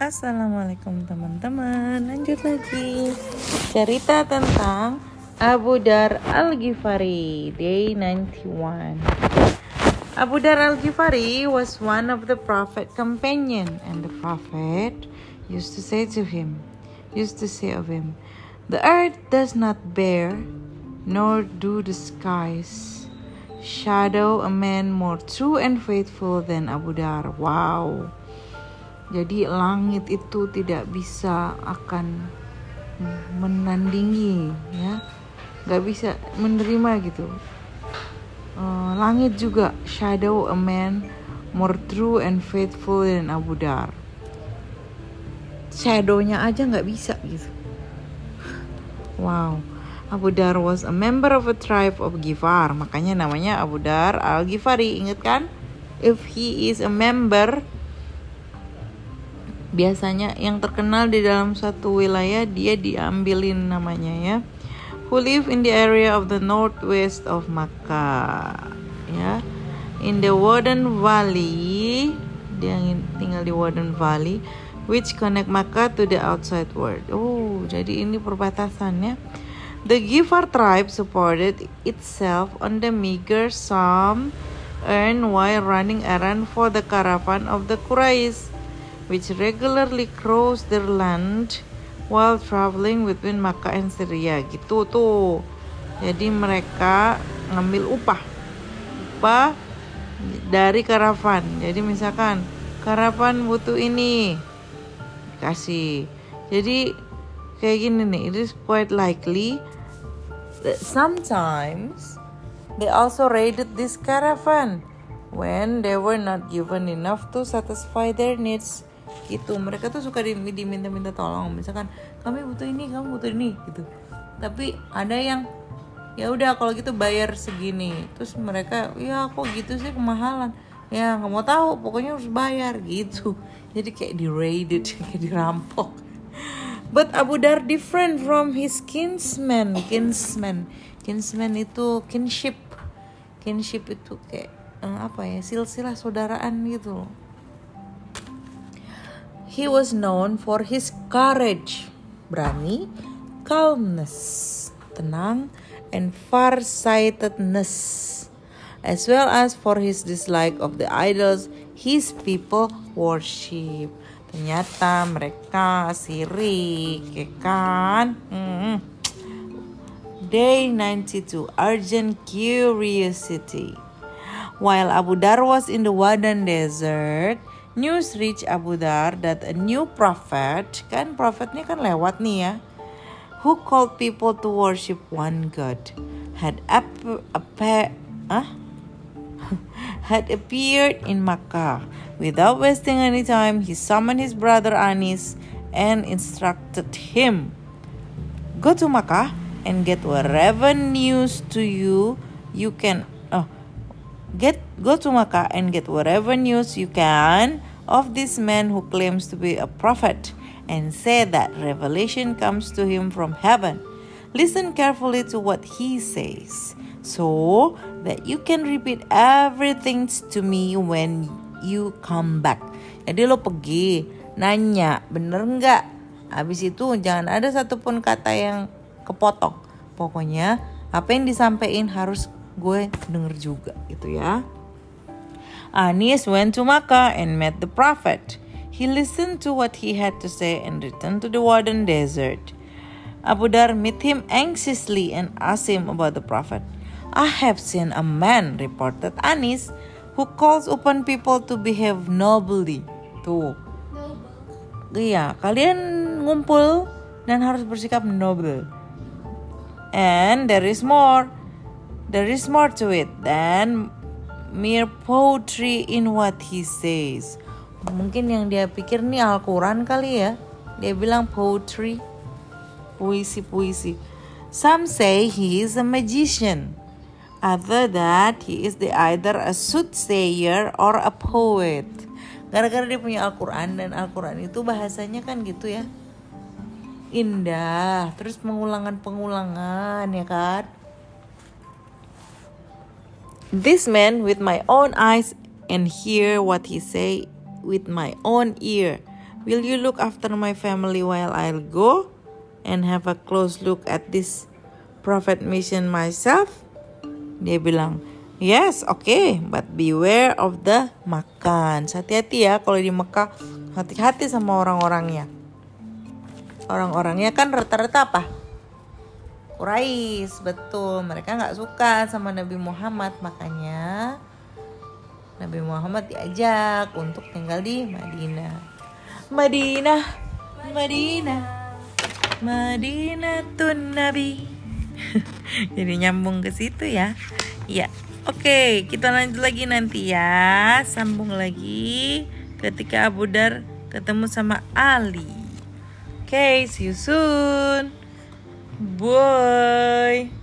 Assalamualaikum teman-teman. Lanjut lagi. Cerita tentang Abu Dar Al-Ghifari Day 91 Abu Dar Al-Ghifari was one of the Prophet companion. And the Prophet used to say to him Used to say of him The earth does not bear Nor do the skies Shadow a man more true and faithful than Abu Dar. Wow jadi langit itu tidak bisa akan menandingi ya, nggak bisa menerima gitu. Uh, langit juga shadow a man more true and faithful than Abu Dar. Shadownya aja nggak bisa gitu. Wow. Abu Dar was a member of a tribe of Gifar, makanya namanya Abu Dar al Ghifari. Ingat kan? If he is a member biasanya yang terkenal di dalam satu wilayah dia diambilin namanya ya. Who live in the area of the northwest of Makkah ya. In the Warden Valley dia tinggal di Warden Valley which connect Makkah to the outside world. Oh jadi ini perbatasannya the Gifar tribe supported itself on the meager sum earned while running errand for the caravan of the Quraysh which regularly cross their land while traveling between Makkah and Syria. Gitu tuh. Jadi mereka ngambil upah. Upah dari karavan. Jadi misalkan karavan butuh ini. Kasih jadi kayak gini nih it is quite likely that sometimes they also raided this caravan when they were not given enough to satisfy their needs gitu. Mereka tuh suka diminta-minta tolong. Misalkan kami butuh ini kamu butuh ini gitu. Tapi ada yang ya udah kalau gitu bayar segini. Terus mereka ya kok gitu sih kemahalan. Ya nggak mau tahu pokoknya harus bayar gitu. Jadi kayak di raided kayak dirampok. But Abu Dar different from his kinsman. Kinsman. Kinsman itu kinship. Kinship itu kayak eh, apa ya silsilah saudaraan gitu He was known for his courage, berani, calmness, tenang, and farsightedness, as well as for his dislike of the idols his people worship. Ternyata mereka sirik, ya kan? Hmm. Day 92, Urgent Curiosity. While Abu Dar was in the Wadan Desert, News reach Abu Dar that a new prophet, kan prophetnya kan lewat nih ya, who called people to worship one God, had ap ap huh? Ah? had appeared in Makkah. Without wasting any time, he summoned his brother Anis and instructed him, "Go to Makkah and get whatever news to you you can Get go to Makkah and get whatever news you can of this man who claims to be a prophet and say that revelation comes to him from heaven. Listen carefully to what he says so that you can repeat everything to me when you come back. Jadi lo pergi nanya bener nggak? Habis itu jangan ada satupun kata yang kepotong. Pokoknya apa yang disampaikan harus gue denger juga gitu ya. Anis went to Makkah and met the Prophet. He listened to what he had to say and returned to the Warden Desert. Abu Dar met him anxiously and asked him about the Prophet. I have seen a man, reported Anis, who calls upon people to behave nobly. Tuh. Iya, kalian ngumpul dan harus bersikap noble. And there is more. There is more to it than mere poetry in what he says. Mungkin yang dia pikir nih Al-Quran kali ya. Dia bilang poetry, puisi-puisi. Some say he is a magician. Other that he is the either a soothsayer or a poet. Gara-gara dia punya Al-Quran dan Al-Quran itu bahasanya kan gitu ya. Indah, terus pengulangan-pengulangan ya kan this man with my own eyes and hear what he say with my own ear Will you look after my family while I'll go and have a close look at this prophet mission myself? Dia bilang, Yes, oke, okay, but beware of the makan. Hati-hati ya kalau di Mekah, hati-hati sama orang-orangnya. Orang-orangnya kan rata-rata apa? Quraisy, betul. Mereka nggak suka sama Nabi Muhammad, makanya Nabi Muhammad diajak untuk tinggal di Madinah. Madinah, Madinah, Madinah tun Nabi. Jadi nyambung ke situ ya. Iya. Oke, kita lanjut lagi nanti ya. Sambung lagi ketika Abu Dar ketemu sama Ali. Oke, see you soon. Bye.